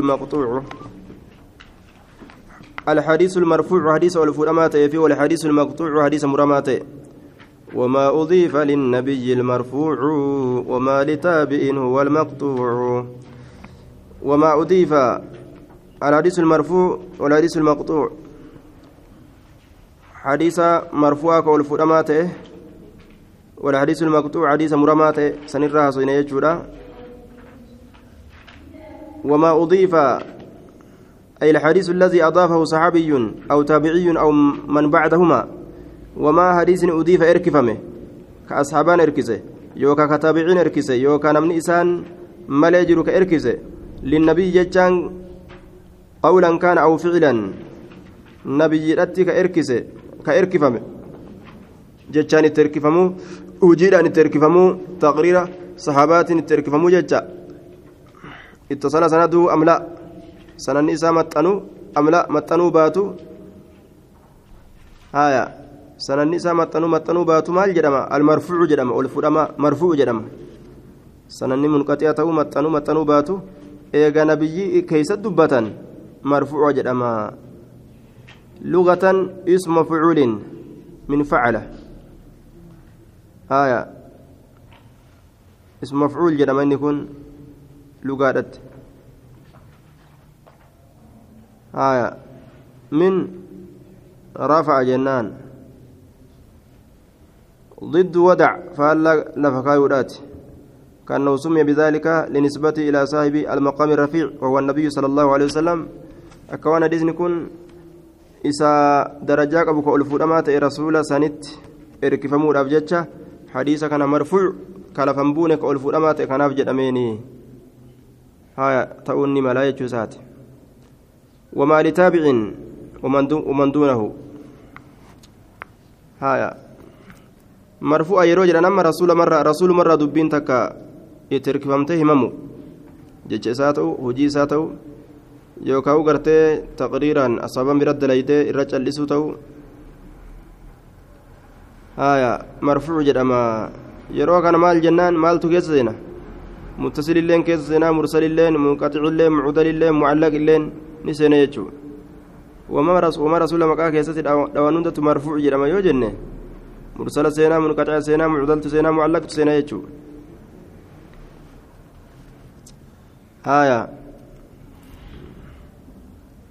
المقطوع. الحديث المرفوع حديث الفرمات في والحديث المقطوع حديث مرمات. وما أضيف للنبي المرفوع وما لتابع هو المقطوع. وما أضيف الحديث المرفوع والحديث المقطوع. حديث مرفوع كالفرمات والحديث المقطوع حديث مرمات سنرها صينية وما أضيف أي الحديث الذي أضافه صحابي أو تابعي أو من بعدهما وما حديث أضيف إركفمه كأصحابان إركسه يوكا كتابعين إركسه يوكا نمني إسان ملاجر كإركسه للنبي جتان قولا كان أو فعلا نبي رتي كإركسه كإركفمه جتان التركفمو وجيران التركفمو تقرير صحابات التركفمو جتا اتصل سنده أم لا سنن إسا متنو أم لا متنو باتو هايا سنن إسا متنو متنو باتو مال جدما المرفوع جدما والفرما مرفوع جدما سنن منقطع تو متنو متنو باتو إيغا نبي كيس دبتا مرفوع جدما لغة اسم مفعول من فعله هايا اسم مفعول جدما يكون lugaadhatti haya min rafaca jennaan ضد ودع فهلا لفكايودات كأنه سمي بذلك لنسبته إلى صاحب المقام الرفيع وهو النبي صلى الله عليه وسلم. أكوان ديزني كن إسا درجاك أبو كألفو أمات رسول سنت إركفمو الأبجتش حديث كان مرفوع كالفنبونك ألفو أمات كان أبجد أميني. هايا تؤني ملايك سات وما لتابع ومن دونه هايا مرفوع يروج نما رسول مرة رسول مرة دبين تكا يتركفمته هممو ta'u hojii isaa ta'u yookaan gartee taqriiraan asaaban bira dalaydee irra callisuu ta'u haya marfuu jedhama yeroo kana maal jennaan maaltu keessa seena متصل اللين كيس سينا مرسل اللين منقطع اللين معدل اللين معلق اللين نسينا يجو. وما رسول وما رسول مكا كيس دوانون تت مرفوع جرما يو جنة. مرسل سينا منقطع سينا معدل سينا معلق سينا يجو. آية.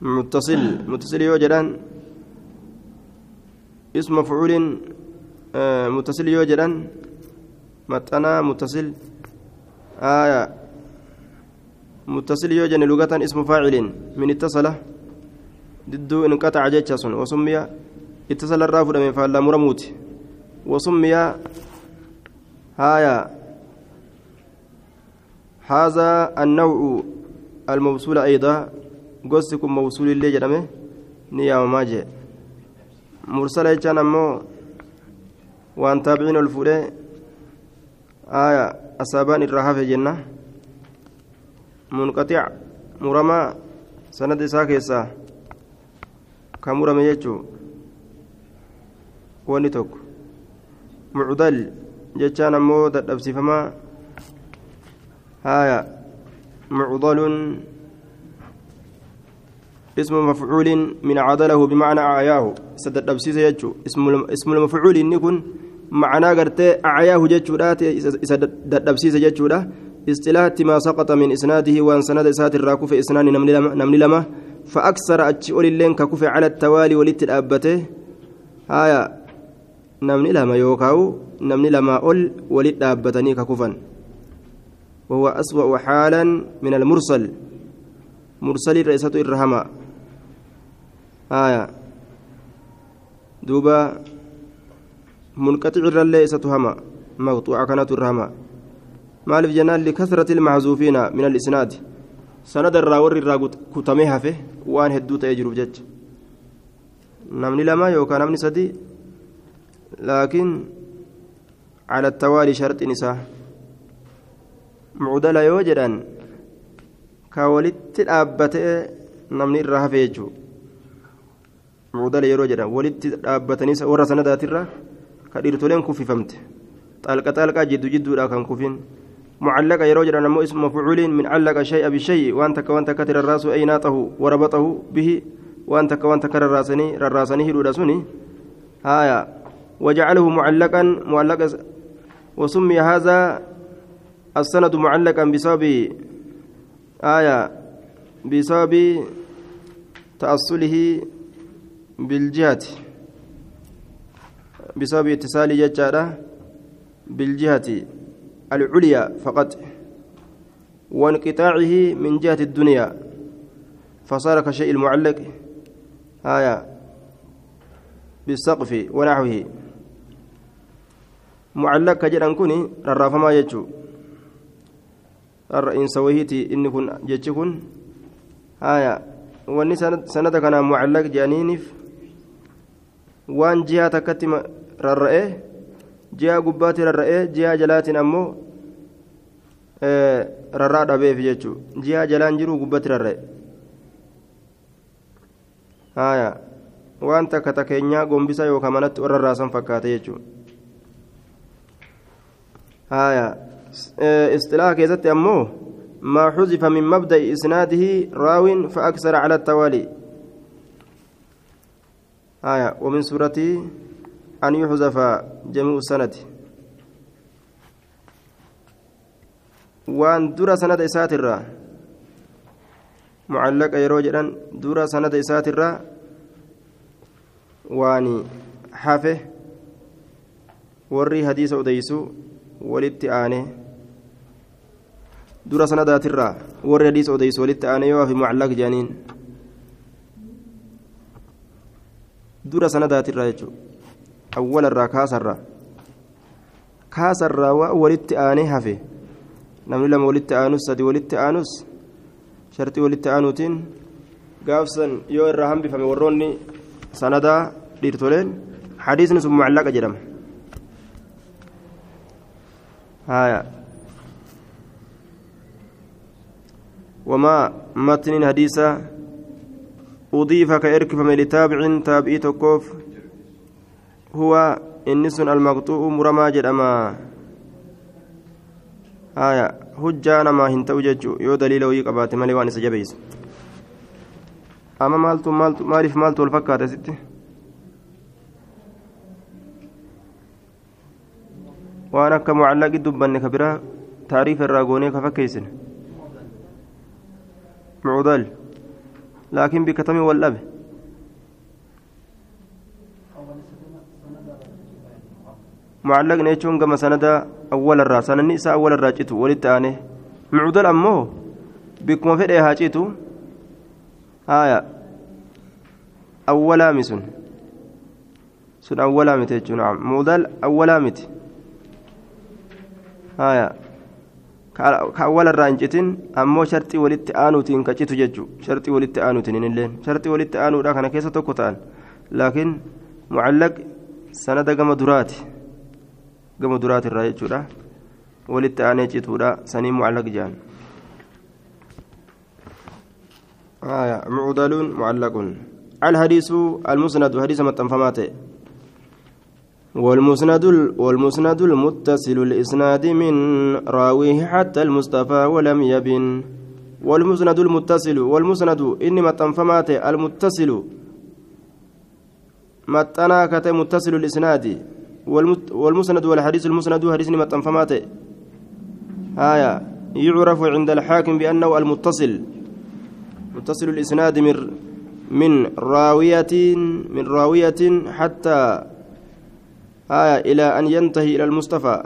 متصل متصل يو اسم مفعول آه متصل يو جدان متنا متصل. آية. متصل يوجن لغة اسم فاعل من اتصل. ضد انقطع جيتشاسون وسمي اتصل الرافد من فعل مرموت. وسمي هايا هذا النوع الموصول أيضا. قصكم موصول اللي جرمه نيا وماجي مرسل يجان أمو. وأن تابعين الفولي. آية. أصابان الرهاف جنة. منقطع مرمى سند ساكيسا كمرمى يجو wanni tokko mucdal jechaan ammoo dadhabsiifamaa haya mucdalun اسم مفعول من عدله بمعنى أعياه. سدد أبسيس يجو اسم المفعول يكون معنى قرتي أعياه جتشودات دبسيس جتشودا استلاهة ما سقط من إسناده وأن سند إسات الراكوف إسنان نمني لما فأكثر أتشئول اللين ككف على التوالي ولت الأبته هايا نمني لما يوكاو نمني لما أول ولت أبتني ككفا وهو أسوأ حالا من المرسل مرسل رئيسة الرحمة آية دوبا منقطع الرلي ستهما مقطوع كانت الرهما. مالف جنان لكثرة المحذوفين من الإسناد. سند الراور الراغوت كتميها فيه وان هدو تيجرو بجج نمني لما يوكا نمني سدي لكن على التوالي شرط نساء. معدل يوجدان كولت الأبتة نمني الرها فيجو معدل يروجدان ولت الأبتة نساء. ورا سندات الرها kadhiirtoleen kuffifamte xaalqa xaalqaa jidduu jidduudha kan kufin. معلق يروج أنه اسم مفعول من علق شيء بشيء وأنت كوانت كتر الراس أيناته وربطه به وأنت كوانت كر الراسني الراسني هدودسني هايا وجعله معلقا معلقا وسمي هذا السند معلقا بسبب آية بسبب تأصله بالجهة بسبب اتصال ججارة بالجهة العليا فقط وانقطاعه من جهة الدنيا فصار كشيء المعلق آية بالسقف ونحوه. معلق كجران كوني ررافما يجو الرئيس وهيتي إني كن آية wanni sanada kanaan mucallaq jedhaniiniif waan jihaa takkatti rarra'ee jihaa gubbaatti rarra'ee jihaa jalaatiin ammoo rarraa dhabeef jechuudha jihaa jalaan jiru gubbaatti rarra'e haaya waan takka takkeenyaa gombisa yookaan manatti warra raasan fakkaate jechuudha haaya istilaaha keessatti ammoo. ما حذف من مبدأ إسناده راو فأكثر على التوالي آية ومن سورة أن يحذف جميع السند وأن درى سند إسات الرا معلق يرو جدًا درى سند إسات الرا واني حافه وري حديث أديسو ولت آنه dura sanadaatirraa warri hadiisa odeysu walitti aanee yoo hafi mucallaq jedhaniin dura sanadaatirraa jechuudha awwalarraa kaasarraa kaasarraa waa walitti aanee hafe namni lama walitti aanus sadi walitti aanus shartii walitti aanuutiin gaafsan yoo irraa hambifame warroonni sanadaa dhiirtoleen hadiisni sun mucallaqa jedhama haya وما متن حديثا أضيف كإركفم لتابع تابعي تكوف هو إنس المقطوع مرما جدما آية malee waan isa jabeessu amma maaltu maaltu maaliif maaltu wal fakkaata sitti waan akka mucallaqi dubbanne ka biraa taariifa irraa goonee ka fakkeessine معضل لكن بكتم mucallaqni jechuun gama sanada awwalarraa sananni isaa awwalarraa citu walitti aane. Mucudal ammoo bikkuma fedhee haa citu. Haya awwalaami sun. Sun awwalaa miti jechuun naam. Mucudal awwalaa miti haya ka awwalarraa hin citin ammoo sharxii walitti aanuutiin ka citu jechuu sharxii walitti aanuutiin inilleen sharxii walitti aanuudhaa kana keessa tokko ta'an. Laakiin mucallaq sanada gama duraati. Gama duraati irraa jechuudha. Walitti aanee cituudha. Sanii mucallaq jedhan معضل معلق الحديث المسند حديث متنفماته والمسند والمسند المتصل الإسناد من راويه حتى المصطفى ولم يبن والمسند المتصل والمسند إنما تنفمات المتصل متنا كت متصل الإسناد والمسند والحديث المسند حديث ما تنفمات آية. يعرف عند الحاكم بأنه المتصل. متصل الإسناد من من راوية من راوية حتى آية إلى أن ينتهي إلى المصطفى.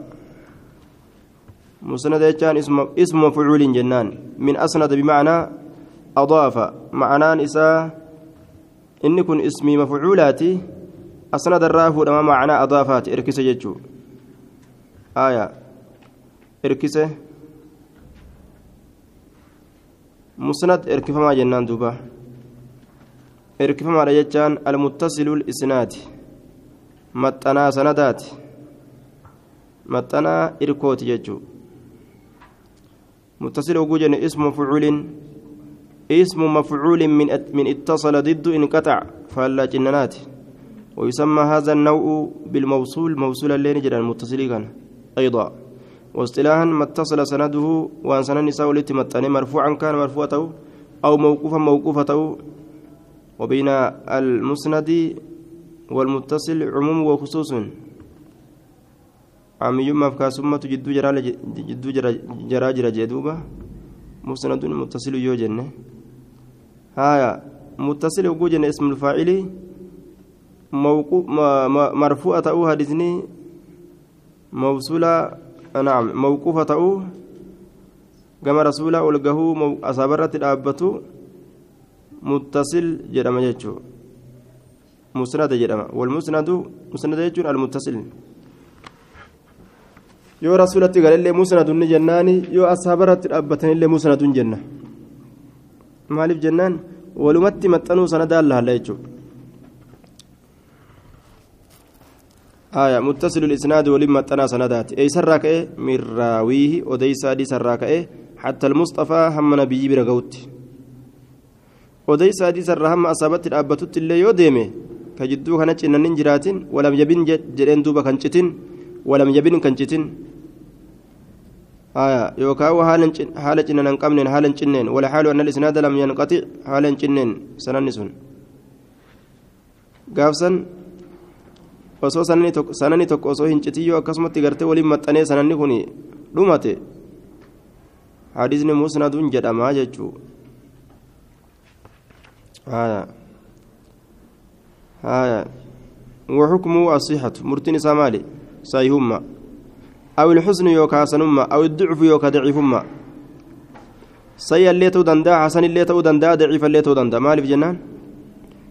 مسند يجان اسم اسم مفعول جنان. من أسند بمعنى أضاف. معنى إساء إن كن اسمي مفعولاتي أسند الرافو لما معنى أضافات إركس ججو آية. إركس مسند إركفما جنان دوبا. إركفما رجتان المتصل الإسناد maxxanaa sanadaati maxxanaa irkooti jechuu متصل وجوجن اسم مفعول اسم مفعول من من اتصل ضد انقطع فلا جنانات ويسمى هذا النوع بالموصول موصولا لين جدا كان أيضا. واصطلاحا ما اتصل سنده وأن سنن نساء متاني مرفوعا كان مرفوعته أو موقوفا موقوفته. وبين المسند والمتصل عموم وخصوص. عاميوما فكاسمة جدو جرا جدو جرا جرا جدوبا مسند متصل يوجن. هايا متصل وجوجن اسم الفاعل. marfuu'a ta'uu hadisni mawsula naam mawquufa ta'uu gama rasuulaa ol gahuu asaabarratti dhaabbatu muttasil jedhama jechuu musnada jedhama walmusnadu musnada jechuun almuttasil yoo rasuulatti galallee musnadunni jennaani yoo asaabarratti dhaabbatanillee musnadun jenna maaliif jennaan walumatti maxxanuu sanadaan laalla jechuudha آية متصل الإسناد ولما تنا سندات أي سراك إيه من راويه وديس أدي سراك إيه حتى المصطفى هم نبي برقوت وديس أدي سر هم أصابت الأبتوت اللي يوديمي كجدو كانت إن ننجراتين ولم يبين جرين دوبا كنشتين ولم يبين كنشتين آية يوكاو حالة إن ننقمن حالة جنين ولا حال أن الإسناد لم ينقطع حالة جنين سننسون gaafsan osoo sanani tokko osoo hin citiyyoo akkasumatti gartee waliin maxxanee sananni kun dhumate. Hadisni musnaduun jedhamaa jechuu. وحكمه الصحة مرتين سامالي صحيحهما أو الحسن يوكا حسنهما أو الضعف يوكا ضعيفهما سيء اللي تو دندا حسن اللي تو دندا ضعيف اللي تو دندا مالف جنان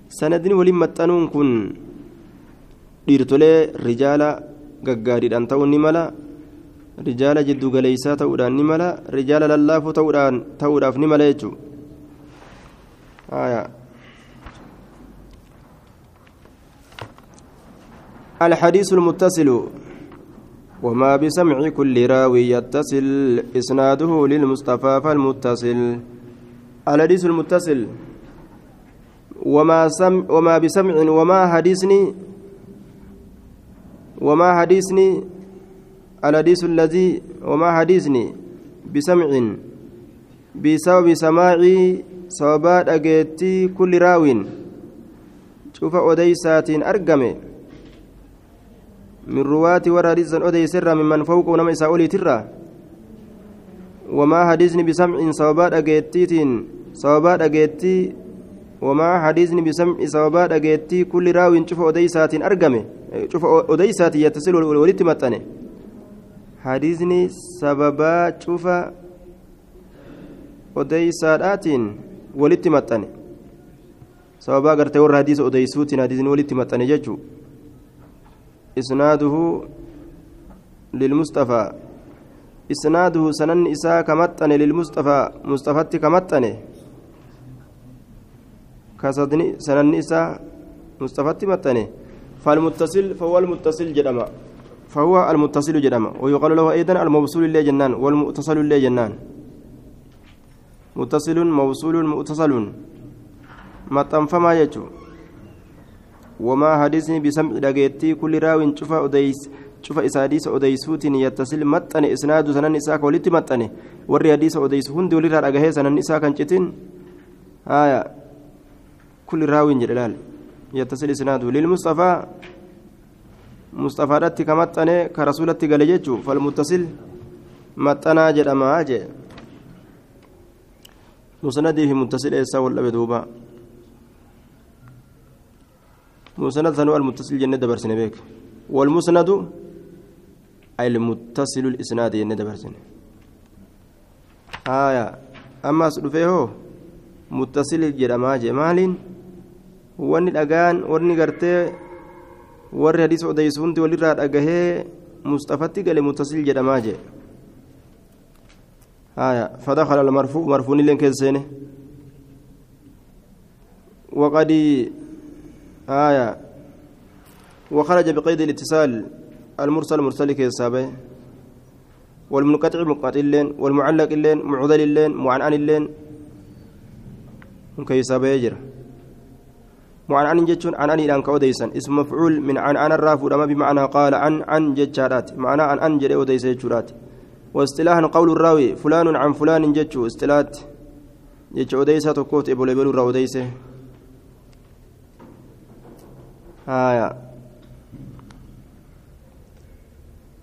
سندني ولي متنون كن dhiirtolee rijaala gaggaariidhaan ta'uun ni mala rijaala jiddu galeeysaa ta'uudhaan ni mala rijaala lallaafoo ta'uudhaan ta'uudhaaf ni mala jechuudha الحديث المتصل وما بسمع كل راوي يتصل إسناده للمصطفى فالمتصل الحديث المتصل وما سم وما بسمع وما حديثني وما حديثني الحديث الذي وما حديثني بسمع بسبب سماعي صوبات أجيتي كل راو شوف أديسات أرقمه من رواة وراديس أديس سر ممن فوق ونما إساولي ترى. وما حديثني بسمع صوبات أجيتي صوبات أجيتي. وما حديثني بسمع صوبات أجيتي كل راو شوف أديسات شوف أديسات يتصل ولدت متنه حديثني سببا شوف أديساتين ولدت متنه سببا قرت ور حديث أديسوتين حديثني ولدت متنه ججو. إسناده للمصطفى. إسناده سنن إساء كمتنه للمصطفى. مصطفى كمتنه كسدني سنن إساء مصطفى متنه فالمتصل فهو المتصل جدما. فهو المتصل جدما. ويقال له أيضا الموصول اللي جنان والمتصل اللي جنان. متصل موصول متصل. ما فما يجو. وما حديثني بسمع دقيتي كل راو شوف أديس شوف إساديس أديسوتين يتصل متن إسناد سنن إساك ولت متن. وري حديث أديس هند ولي رأجه سنن إساك أنشتين آية. كل راو جلال. يتصل إسناده. للمصطفى مصطفى رتي كمتنه كرسولتي قال جيتشو فالمتصل متنا جدما جي مسنده متصل إيسا ولا بدوبا. مسند ثانو المتصل جنة دبرسن بيك. والمسند أي المتصل الإسناد جنة دبرسن آية أما سلفيه متصل جدما جمال wanni dhagaan warni gartee warri hadiisa odeysu hundi walirraa dhagahee mustafatti gale mutasil jedhamaa jee haya fadakala almarfuu marfuun illeen keessa seene وقد آية وخرج بقيد الاتصال المرسل مرسل كيسابه والمنقطع منقطع اللين والمعلق اللين معضل اللين معنعن اللين كيسابه يجري وعن عن جتون عن عن إلى كوديسا اسم مفعول من عن عن الرافع أما بمعنى قال عن عن جتشارات. معنى عن عن جري وديس جتشارات واصطلاحا قول الراوي فلان عن فلان جتشو. اصطلاحات جتشو أديسة تكوت إبو لبلو را أديسة آية.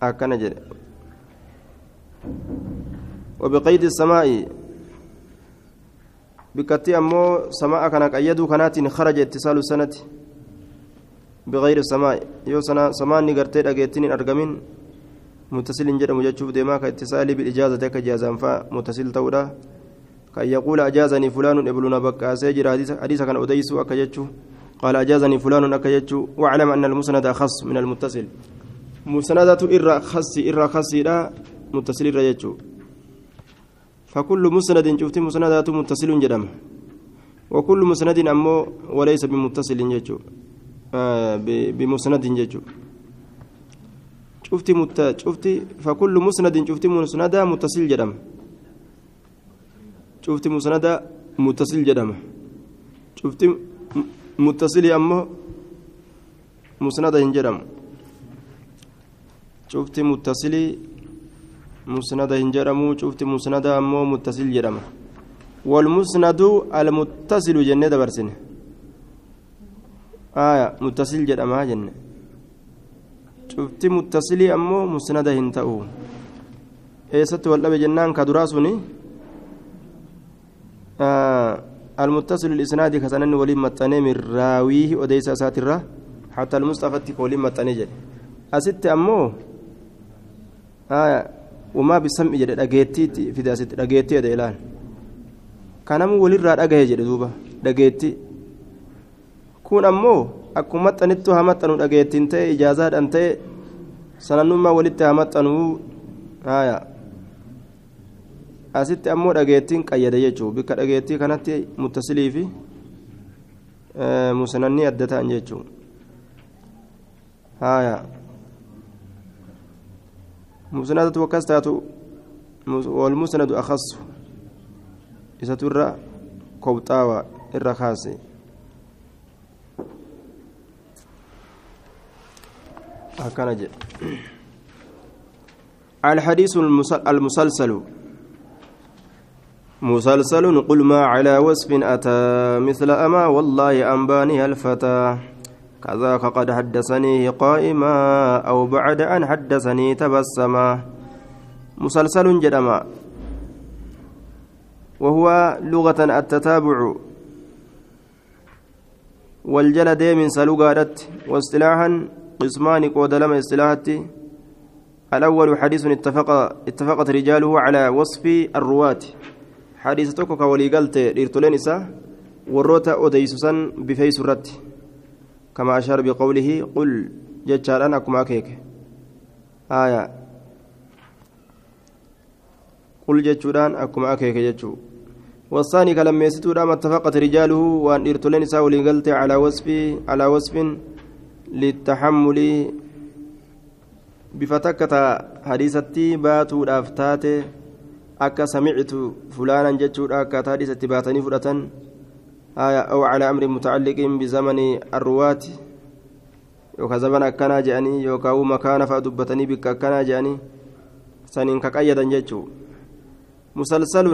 أكنا جد وبقيد السماء بكتي أمو سماء كان قيدو كانت خرج اتصال السنة بغير السماء. يو سنا سماء نغرتي دغيتين أرغمين. متصل جدم جچوف ديما كاتصال بالإجازة كجازان فا متصل تودا كي يقول أجازني فلان ابن بكا سيجر حديث كان أديس اكجچو قال أجازني فلان اكجچو واعلم أن المسند أخص من المتصل. مسندات إر خص إر خص لا متصل رجچو فكل مسند شفت مسندات متصل جدم وكل مسند أمو وليس بمتصل جدو بمسند ججو شفتي مت شفتي فكل مسند شفتي مسندا متصل جدم شفتي مسندا متصل جدم شفتي متصل أمه مسندا جدم شفتي متصل مسندا جدم شفتي مسندا أمه متصل جدم والمسند المتصل جنة برسنه آية متصل جدما جنة. شفت متصلي أمو مسندة هنتأو eessatti wal dhabe jennaan ka duraa suni المتصل الإسناد كسنن ولي متني من راويه أديس أساترة حتى المصطفى ولي متني جد أست أمو. آية وما بسمع جد أجيتي في داست أجيتي هذا الآن كان مو ولي راد أجيه جد دوبا أجيتي kun ammoo akkuma maxxanittu haa maxxanu dhageettiin ta'e ijaazaadhaan ta'e sanannummaa walitti haa maxxanuu haaya asitti ammoo dhageettiin qayyada jechuun bikka dhageettii kanatti muttasilii fi musanannii adda ta'an jechuun haaya taatu walmusnadu akhasu isatu irra kobxaawa irra kaase هكذا الحديث المسلسل مسلسل قل ما على وصف أتى مثل أما والله أنباني الفتى كذاك قد حدثني قائما أو بعد أن حدثني تبسما. مسلسل جدما. وهو لغة التتابع. والجلد من سلوغارت واصطلاحا قسمان قود لما اصطلاحاتي. الأول حديث اتفق اتفقت رجاله على وصف الرواة. حديث توكو كولي قلت ليرتولين إسا. وروتا أوديسوسا بفيس الرد كما أشار بقوله قل جتشاران أكما كيك. آية. قل جتشوران أكما كيك جتشو. والثاني كلام يستورا ما اتفقت رجاله وأن إرتولين إسا ولي قلت على وصف على وصف للتحمل. بفتكة حديثتي باتو دافتاتي. أكا سمعت فلانا جتشود أكا حديثتي باتني فرة آية أو على أمر متعلق بزمن الرواة. يوكا زمن أكنا جاني يوكا مكان فأدبتني بك أكنا جاني. سنين كقيدا جتشو مسلسل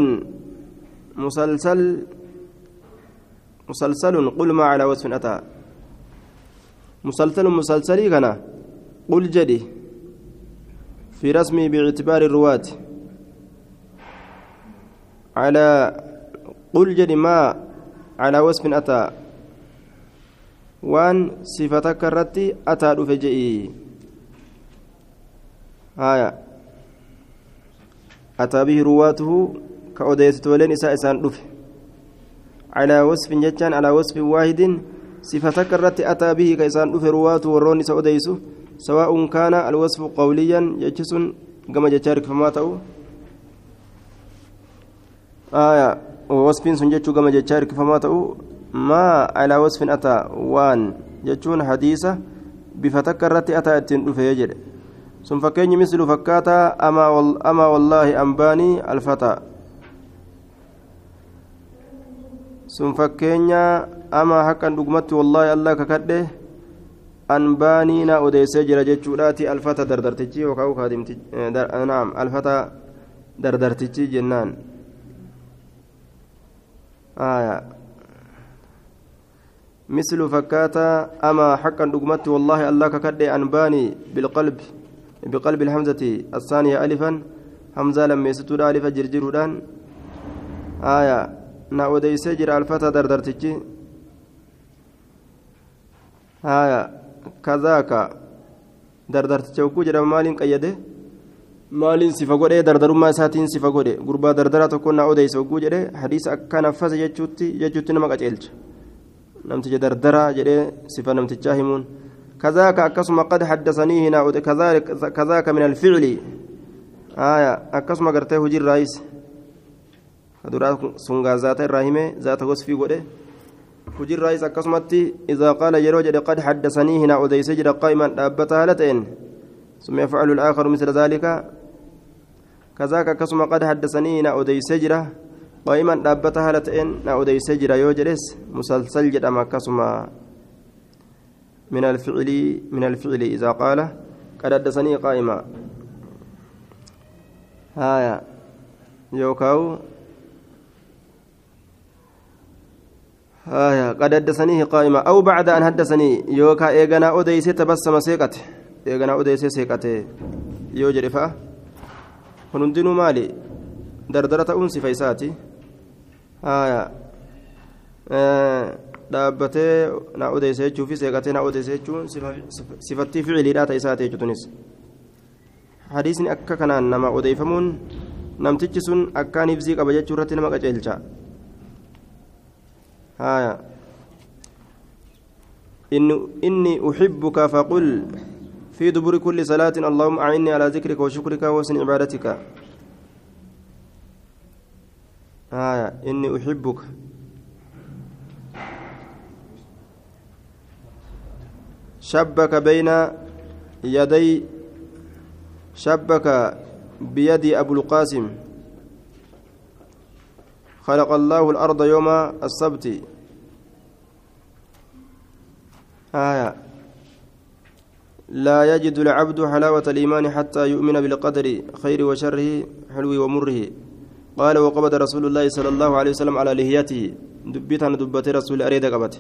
مسلسل مسلسل قل ما على وصف أتى. مسلسل مسلسلي كان. قل جدي. في رسمي باعتبار الرواة. على قل جدي ما على وصف أتى. وأن صفتك الرتي أتى رفجئي آية. أتى به رواته كأوديت ولين إساء إسان رفه على وصف جتان على وصف واحد صفتك الرت أتى به كيسان أف روات وروني سوديسو سواء كان الوصف قوليا يجس كما جتارك فما تأو. آية. ووصف سنجتشو كما جتارك فما تأو ما على وصف أتى وان جتشون حديثة بفتك الرت أتى أتين أف يجد ثم فكيني مثل فكاتا أما, وال أما والله أنباني الفتى fakkeenya ama haqqan dhugumatti wallaahi allah kakadhe anbaanii na odeessee jira jechuudhaati alfata dardartichi yookaan kaadimti naam alfata dardartichi jennaan آية. مثل فكاتا أما حقا دقمت والله الله ككدي أنباني بالقلب بقلب الحمزة الثانية ألفا حمزة لما يستود ألفا جرجرودان آية. نعودي سجر الفتى دردرتجي آية. كذاك. دردرتجي وكو جرى مالين قيده. Maaliin sifa godhee dardarummaa isaatiin sifa godhe gurbaa dardara tokko na odeysa oguu jedhe hadiisa akka naffasa jechuutti jechuutti nama qaceelcha namticha dardaraa jedhee sifa namtichaa himuun كذاك أكسم قد حدثنيه هنا كذلك كذاك من الفعل آية أكسم قرته هجر رئيس فدرا سنغا ذات الرحمة ذات وصفي قده هجر رئيس أكسمتي إذا قال يروج قد حدثنيه هنا أديس جد قائما أبتها لتين ثم يفعل الآخر مثل ذلك كذاك كسم قد حدثني نا أديس جرا. قائما دابتها لتين نا أديس جرا يوجلس مسلسل جدما كسم من الفعل من الفعل إذا قال. قد حدثني قائما. هايا. يوكاو. هايا. قد حدثنيه قائما. أو بعد أن حدثني. يوكا إيغانا أديس تبسم سيقته إيغانا أديس سيقته يوجد فأه kun hundinuu maali dardara ta'uun sifa isaati dhaabbatee na odeessa jechuufi seeqatee na odeessa jechuun sifattii ficiliidhaa ta'e isaati jechuunis hadiisni akka kanaan nama odeeffamuun namtichi sun akkaan ibsii qaba jechuu irratti nama qaceelcha inni uxibbuka faqul في دبر كل صلاة اللهم أعني على ذكرك وشكرك وحسن عبادتك. آية إني أحبك. شبك بين يدي شبك بيدي أبو القاسم. خلق الله الأرض يوم السبت. آية لا يجد العبد حلاوة الإيمان حتى يؤمن بالقدر خير وشره حلو ومره. قال وقبض رسول الله صلى الله عليه وسلم على لهيته دبتها دبت رسول أريد قبت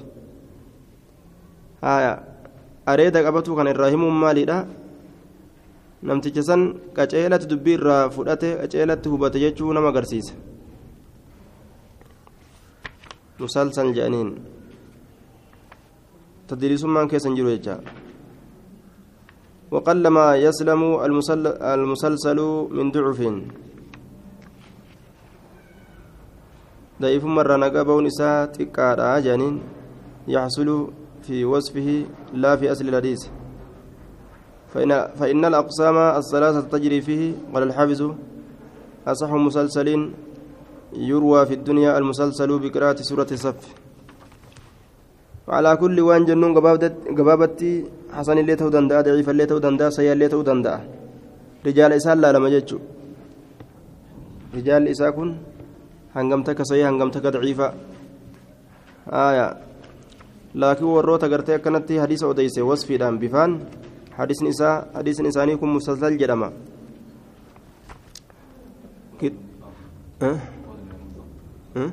آية. أريد قبته كان الراهم مالي namticha san qaceelatti dubbii irraa fudhate qaceelatti hubate jechuu nama agarsiisa musalsal jedhaniin tadriisummaan keessan jiru jecha وقلما يسلم المسلسل من ضعف. ضعيف مرة نقبه نساء تكارا جانين يحصل في وصفه لا في أصل الحديث. فإن, فإن الأقسام الثلاثة تجري فيه قال الحافظ أصح مسلسل يروى في الدنيا المسلسل بقراءة سورة الصف. وعلى كل وان جنون قبابتي حسن اللي تو دندا ضعيف اللي تو دندا سيء اللي تو دندا. رجال إسان لا لما جتشو رجال إسا كن هنغمتك سيء هنغمتك ضعيفة. آية. لكن وروتا قرتي كانت حديث أوديس وصفي دام بفان. حديث نساء حديث نساني كن مسلسل جرما. كد أه؟ أه؟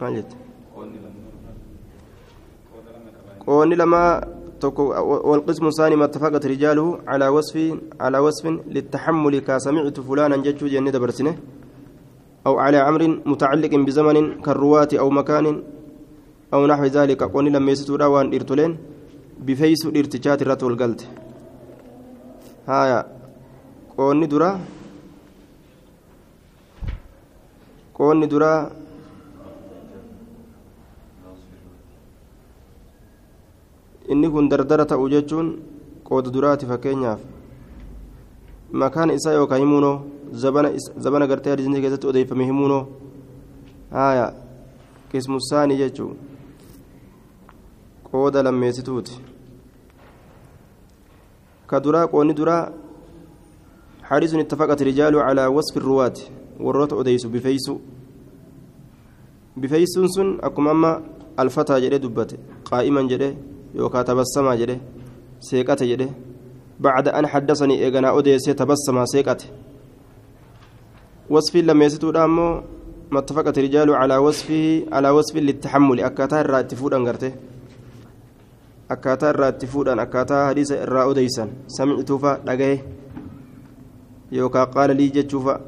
Maal jette? Qoonni lama tokko والقسم الثاني ما اتفقت رجاله على وصف على وصف للتحمل كسمعت فلانا جتشو جنة برسنه أو على أمر متعلق بزمن كالرواة أو مكان أو نحو ذلك قوني لما يستورا وان إرتلين بفيس الارتجات الرت والقلت هايا قوني درا قوني درا inni kun dardara ta'u jechuun qooda duraati fakkeenyaaf makaan isaa yookaan himuunoo zabana gartee hadiisni keessatti odeeffame himuunoo haaya qismusaanii jechuun qooda lammeessituuti ka duraa qoonni duraa حديث اتفقت رجال على وصف الرواة والروت أديس بفيس بفيس سن أكم أما الفتى جري دبته قائما جري yookaan tabassamaa jedhe seeqate jedhe بعد أن حدثني إيغانا أوديسي تبسم سيقت وصف لما يستو دامو ما اتفقت الرجال على وصفه على وصف للتحمل أكاتا الراتفود أنغرته أكاتا الراتفود أن أكاتا حديث الرا أوديسا سمعت فا يوكا قال لي جتشوفا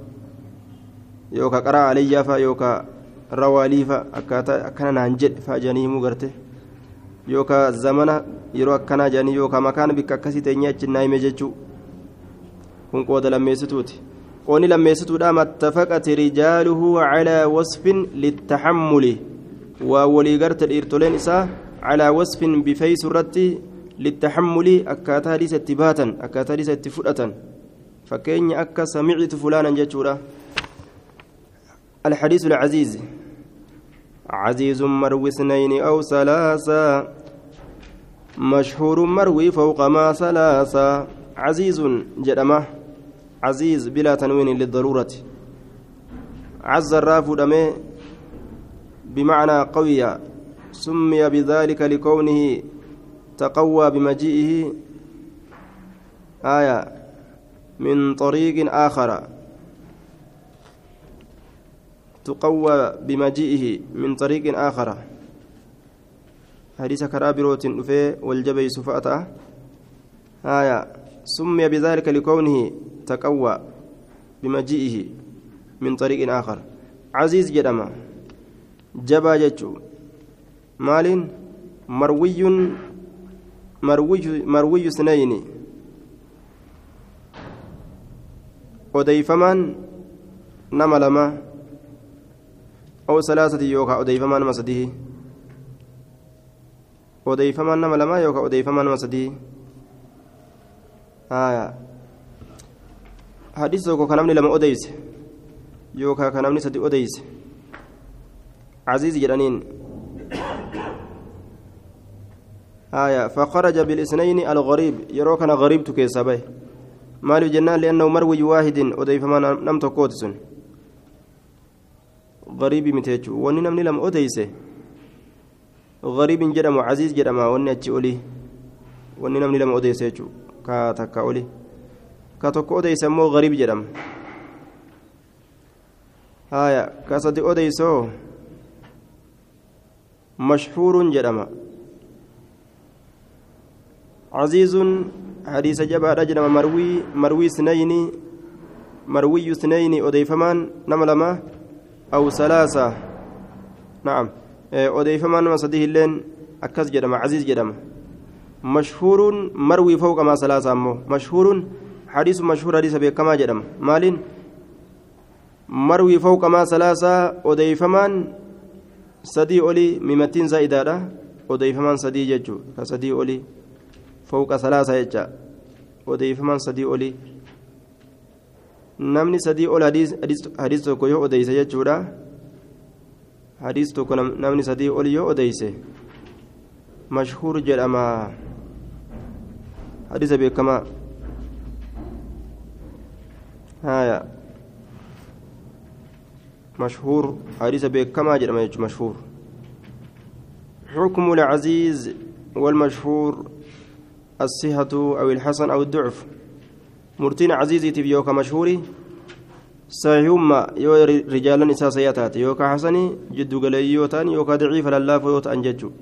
يوكا قرأ علي فا يوكا rawaalii fa'a akkaataa akkana naan jedhe fa'a jedhanii yookaan zamana yeroo akkanaa jedhanii yookaan makaan bikka akkasii teenyee achi naa hime jechuu kun qooda lammeessituuti qoonni lammeessituudha mattafaqati rijaaluhu calaa wasfin littaxammuli waa walii garte dhiirtoleen isaa calaa wasfin bifeeysu irratti littaxammuli akkaataa hadiisa itti baatan akkaataa hadiisa itti fudhatan fakkeenya akka samicitu fulaanan jechuudha الحديث العزيز عزيز مروي اثنين أو ثلاثة مشهور مروي فوق ما ثلاثة. عزيز جدمه عزيز بلا تنوين للضرورة. عز الراف دمه بمعنى قوي سمي بذلك لكونه تقوى بمجيئه. آية من طريق آخر. تقوى بمجيئه من طريق آخر. حديث كرابروت دفي والجبي سفأته آية. سمي بذلك لكونه تقوى بمجيئه من طريق آخر. عزيز جدما. جبا جتشو. مال مروي مروي مروي سنين وديفمان نما لما أو ثلاثة يوكا أديفمان مسديه أديفمان نما لما يوكا أديفمان مسديه آية حديث يوكا كنمني لما أديس. يوكا كنمني سدي أديس. عزيز جرانين آية فخرج بالإثنين الغريب. يروكنا غريب تكيسابي. مال جنان لأنه مروي واحد. أديفمان نم تكوتسن غريبي متيجو وني نمني لم أديسه. غريب جدم عزيز جدم وني أتشي أولي. وني نمني لم أديسه جو كا تكا أولي. كا تكو أديسه مو غريب جدم هايا كاسدي أديسه. مشهور جدم عزيز حديث جبا رجل مروي مروي سنين مروي سنين أديفمان نملما. أو ثلاثة. نعم. أوديفمان مسديه اللين أكس جدم عزيز جدم مشهور مروي فوق ما ثلاثة أمه مشهور حديث مشهور حديث بكما جدم مال مروي فوق ما ثلاثة أوديفمان sadii olii mimattiin zaa'idaadha odeeyfamaan sadii jechuu ka sadii olii fawqa salaasa jecha odeeyfamaan sadii olii namni sadii ol hadiis tokko yoo odeyse jechuudha hadiis tokko namni sadii ol yoo odeyse mashhuur jedhama hadiisa beekamaa haya مشهور حديث بكما جرم مشهور حكم العزيز والمشهور الصحة أو الحسن أو الضعف murtiin caziiziitiif yookaan mashhuurii sahiihummaa yoo rijaalan isaa sayyaa taate yookaan hasanii jiddugaleeyyii yoo ta'an yookaan daciifa lallaafoo yoo ta'an jechuudha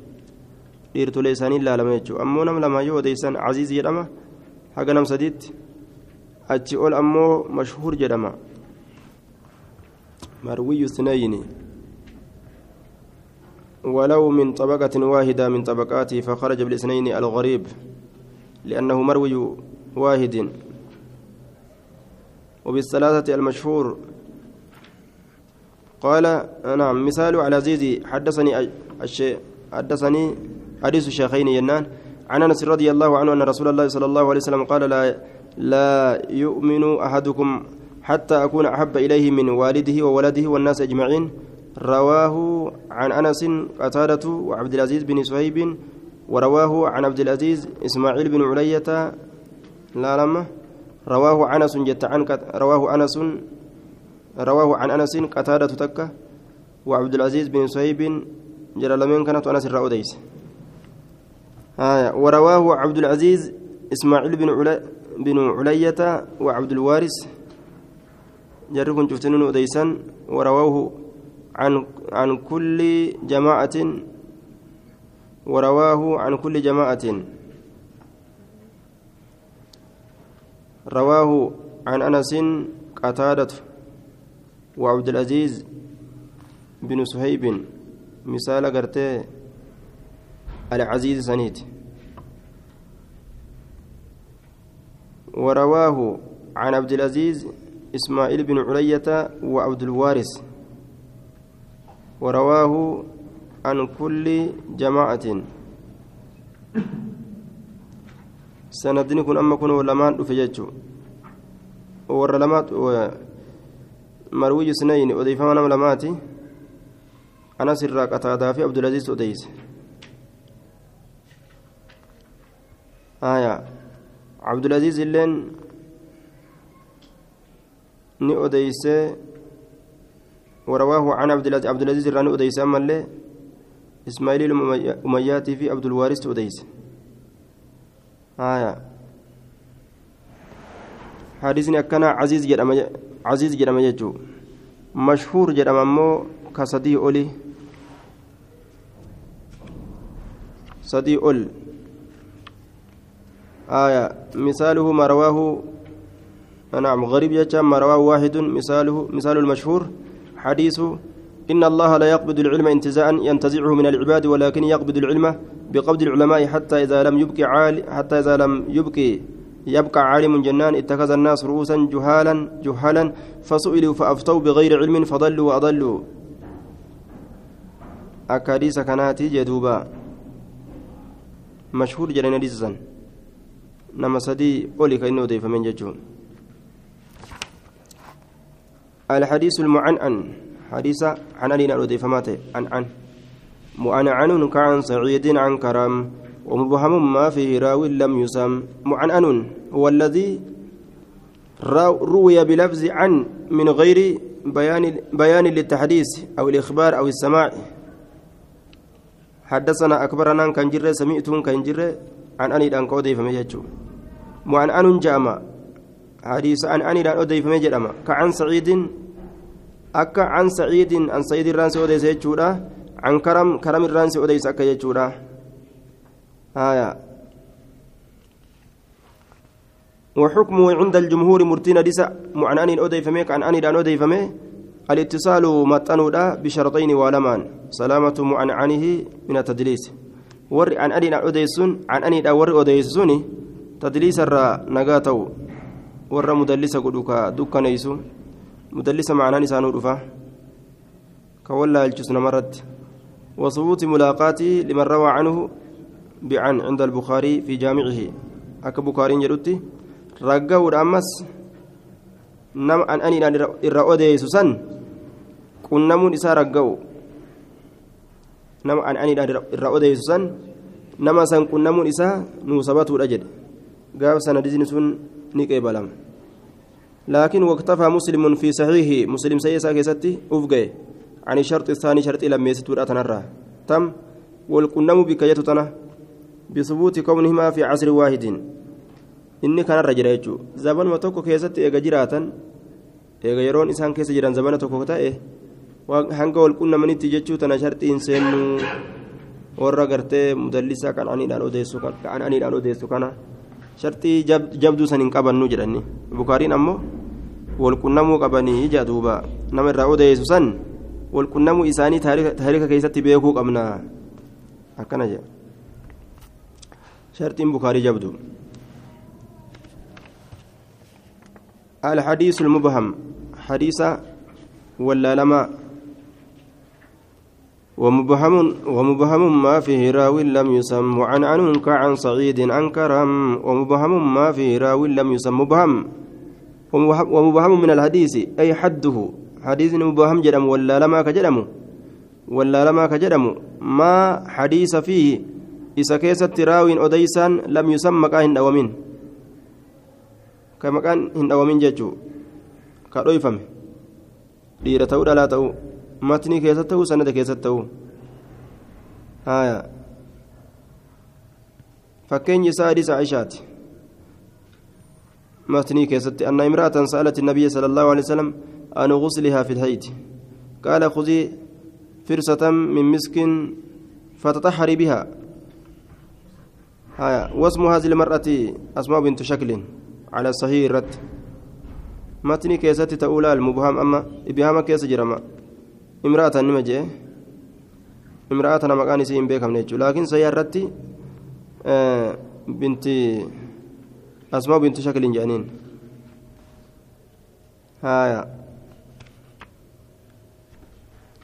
dhiirtolee isaanii ilaalama jechuudha ammoo nam lama yoo odeessan caziiz jedhama haga nam sadiitti achi ol ammoo mashhuur jedhama مروي اثنين ولو من طبقة واحدة من طبقاته فخرج بالاثنين الغريب لأنه مروي واحد وبالثلاثة المشهور. قال نعم مثال على زيزي حدثني حدثني حديث الشيخين ينان. عن أنس رضي الله عنه أن رسول الله صلى الله عليه وسلم قال لا لا يؤمن أحدكم حتى أكون أحب إليه من والده وولده والناس أجمعين. رواه عن أنس قتادة وعبد العزيز بن صهيب ورواه عن عبد العزيز إسماعيل بن علية. لا لما رواه أنس جت عن رواه أنس رواه عن أنس قتادة تكة وعبد العزيز بن صهيب جرى لمن كانت أنس الرأوديس آية ورواه عبد العزيز إسماعيل بن علا بن علية وعبد الوارث جركم شفتنون أديسا ورواه عن عن كل جماعة ورواه عن كل جماعة. رواه عن أنس قتادة وعبد العزيز بن صهيب مثال قرتي العزيز سنيد ورواه عن عبد العزيز إسماعيل بن علية وعبد الوارث. ورواه عن كل جماعة. سندني كن أما كن ولمان دفجتشو ورلمات مروي سنين أضيفها نم لماتي. أنا سر قتادة في عبد العزيز أديس آية. عبد العزيز اللين ni odeyse ورواه عن عبد العزيز عبد العزيز الراني أديس أما اللي إسماعيل الأمياتي في عبد الوارث أديس آية حديثني أكنا عزيز جرم عزيز جرم يجو مشهور جرم أمو كصدي أولي صدي أول آية مثاله ما رواه نعم غريب يجا ما رواه واحد مثاله مثال المشهور حديث إن الله لا يقبض العلم انتزاعا ينتزعه من العباد ولكن يقبض العلم بقبض العلماء حتى إذا لم يبقي عال حتى إذا لم يبقي يبقى عالم جنان اتخذ الناس رؤوسا جهالا جهالا فسئلوا فأفتوا بغير علم فضلوا وأضلوا. أكاديس كانت جدوبا. مشهور جلنا ديزن نما سدي أولي كأنه ضيف من ججون. الحديث المعنعن حديث عن علي ضيف ماته عن عن. معنعن كعن سعيد عن كرم. ومبهم ما فيه راو لم يسم. معنعن هو الذي روي بلفظ عن من غير بيان بيان للتحديث أو الإخبار أو السماع. حدثنا أكبرنا كان جره سمعتم كان جره عن أني دان كودي فمججو معنعن جامع حديث عن أني دان اودي فمجدما كعن سعيد akka an saciidin an saciid irraan si jechuudha. An karam karam irraan si akka jechuudha. Haya وحكمه عند الجمهور مرتين ديسا معنان أوديفمي كان أني دان أوديفمي الاتصال متنودا بشرطين ولمان سلامة معنعنه من التدليس ور عن أني أوديسون عن أني ور أوديسوني تدليس الرا نغاتو ور مدلس قدوكا دوكا نيسو مدلس معنان إسانو رفا. كولا الجسن مرت وثبوت ملاقاته لمن روى عنه بعن عند البخاري في جامعه. أكا بخاري جرتي رقاود أمس نم أن أني الرأودي سوسن. كن نمون إسا رقاو نم أن أني الرأودي سوسن. نما سن نمون إسا نوسبته قاف سندزين سن نيكي لكن واكتفى مسلم في صحيحه مسلم سيسا كيستي أفقه عن الشرط الثاني شرط لم يستور أتنرى تم والقنم بكيتنا بثبوت كونهما في عصر واحد inni kanarra jira jechuudha zabanuma tokko keessatti eega jiraatan eega yeroon isaan keessa jiran zabana tokko ta'e hanga wal qunnamanitti jechuu tana sharxiin seennuu warra gartee mudallisa kan aniidhaan odeessu kan aniidhaan odeessu kana sharxii jabduu san hin qabannu jedhani bukaariin ammoo wal qunnamuu qabanii ija duuba nama irraa odeessu san wal qunnamuu isaanii taarika keessatti beekuu qabna akkana jedha sharxiin bukaarii jabdu. الحديث المبهم حديث ولا لما ومبهم ومبهم ما فيه راو لم يسم عن عن كعن صعيد عن كرم ومبهم ما فيه راو لم يسم مبهم ومبهم من الحديث أي حده حديث مبهم جرم ولا لما كجرم ولا لما كجرم ما حديث فيه إذا كيست راو أديسا لم يسمى كاهن أو منه ka maqaan hin dhawamin jechuu ka dhoyfame dhiira ta'uu dhalaa ta'uu matnii keessatti ta'uu sanada keessatti haya fakkeenyi isaa hadiisa aishaati متني كيست أن امرأة سألت النبي صلى الله عليه وسلم عن غسلها في الهيد قال خذي فرصة من مسك فتطهري بها. هايا واسم هذه المرأة أسماء بنت شكل على صحيح الرد. متني كيست تقول المبهم أما إبهام كيس جرما امرأة نمجي. امرأة مكان سين بيكم لكن سيارتي آه بنت أسماء بنت شكل جانين هايا.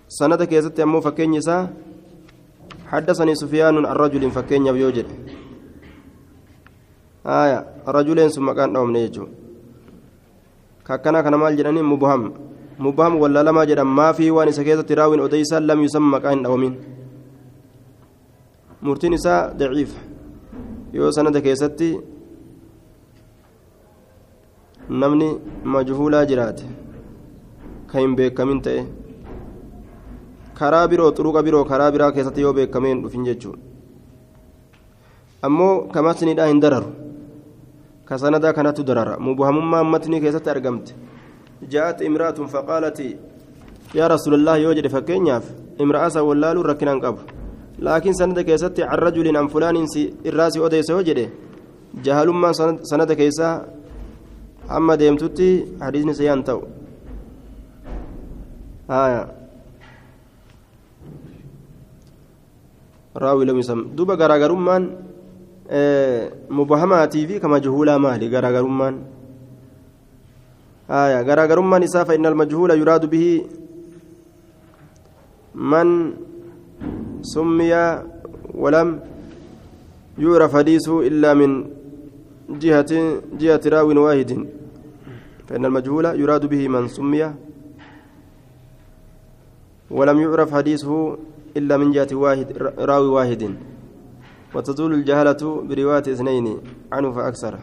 سند كيست أمو فكين يسا. حدثني سفيان عن فكين يوجد هايا. رجلين ثم كان دوم نيجو. ككنا كان مال جناني مبهم. مبهم ولا لما جدًا ما في وان سكيتة راوين أديسا لم يسمى دومين murtiin isaa daciifa yoo sanada keessatti namni majhuulaa jiraate ka hin beekamin ta'e karaa biroo xuruqa biroo karaa biraa keessatti yoo beekamee hin dhufin jechuudha. Ammoo ka matniidhaa hin dararu? Ka kanattu darara. Mubuhamummaan matnii keessatti argamte. Ja'at imraatun faqaalati yaa rasuulallah yoo jedhe fakkeenyaaf imra'asa wallaaluun rakkinaan qabu. Laakiin sanada keessatti can rajulin an fulaanin irraasi odeyse yoo jedhe jahalummaan sanada keessaa hamma deemtutti hadiisni sayaan ta'u haya raawi lam yusam duba garaagarummaan mubahamaatii fi ka majhuulaa maali garaagarummaan haya garaagarummaan isaa fa inna almajhuula yuraadu bihi man سمي ولم يعرف حديثه إلا من جهة جهة راو واحد. فإن المجهول يراد به من سمي. ولم يعرف حديثه إلا من جهة واحد راوي واحد. وتزول الجهالة برواية اثنين عنه فأكثر.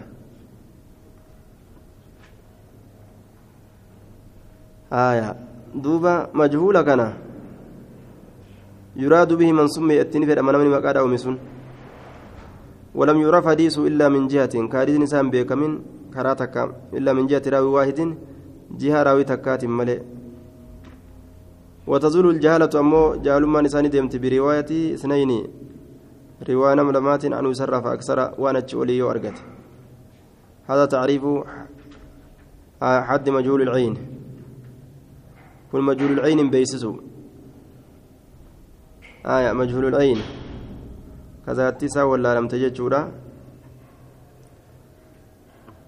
آية. دوبا مجهول كان. يراد به من سمي التنفر أمام من مقاد أو مسون. ولم يعرف حديثه إلا من جهة. كاريز نسان بيكمن كراتك إلا من جهة راوي واحد جهة راوي تكات ملئ وتزول الجهالة أمو جهل ما نسان ديمت برواية اثنين. رواية ملمات عنه يسرف أكثر وأنا تشولي وأرقت. هذا تعريف حد مجهول العين. كل مجهول العين بيسسه آية مجهول العين. كذا تسا ولا لم تجد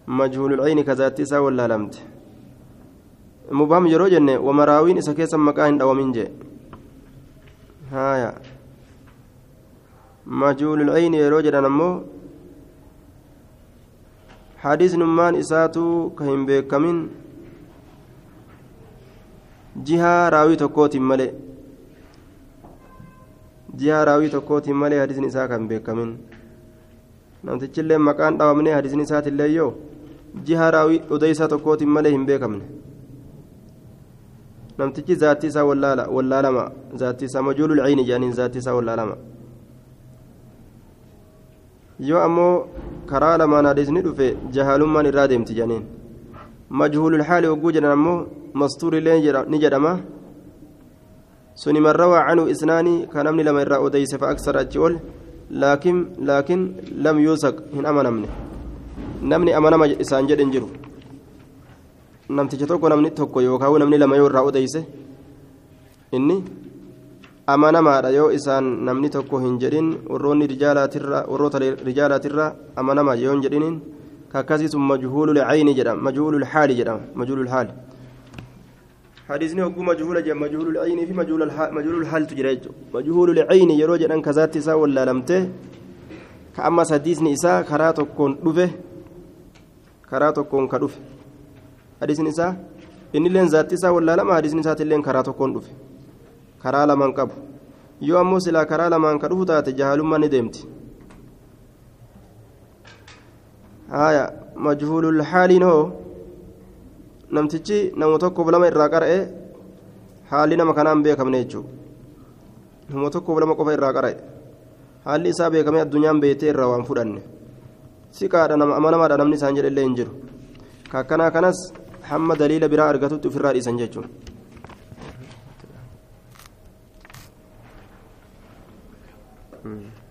مجهول العين كذا تسا ولا لم مبهم يرو جنة ومراوين إسا كيسا مكان أو من جي هايا مجهول العين يرو جنة حديث نمان إساتو كهم بكمين جهة راوي تكوت ملئ ji'a raawii tokkootiin malee hadisni isaa kan beekamin namtichillee maqaan dhaabamne hadisni isaatillee yoo ji'a raawii odeysaa tokkootiin malee hin beekamne namtichi zaatti isaa wallaalama zaatti isaa majuulul cayni jedhaniin zaatti isaa wallaalama yoo ammoo karaa lamaan hadisni dhufe jahaalummaan irraa deemti jedhaniin majhuulul haali hogguu jedhan ammoo mastuurillee ni jedhama سني من روى عنه إسناني كان أمني لما يرى أديس فأكثر أجول لكن لكن لم يوثق هن أمن أمني نمني أمن ما إسان جد انجرو namticha tokko namni tokko yookaan namni lama yoo irraa odeyse inni amanamaadha yoo isaan namni tokko hin jedhin warroonni warroota rijaalaatirra amanamaa yoo hin jedhiniin kakkasii sun majhuulul cayni jedhama majhuulul haali jedhama majhuulul haali حديثني هو مجهول جم مجهول العين في مجهول الحال مجهول الحال تجري مجهول العين يروج أن كذات سا ولا لمته. كأما حديثني إسا كراتو كون دفه كراتو كون كدفه حديثني إسا إن لين ذات إسا ولا لما حديثني إسا تلين كراتو كون دفه كرا لمن قب yoo ammoo silaa karaa lamaan ka dhufu taate jahaalummaa ni deemti haya majhuulul namtichi nama tokkoof lama irraa qara'e haalli nama kanaan beekamne jechuudha nama tokkoof lama qofa irraa qara'e haalli isaa beekamee addunyaan beektee irraa waan fudhanne siqaadha nama amanamaadha namni isaan jedhe illee hin jiru kakkanaa kanas hamma daliila biraa argatutti ofirraa dhiisan jechuudha. Mm-hmm.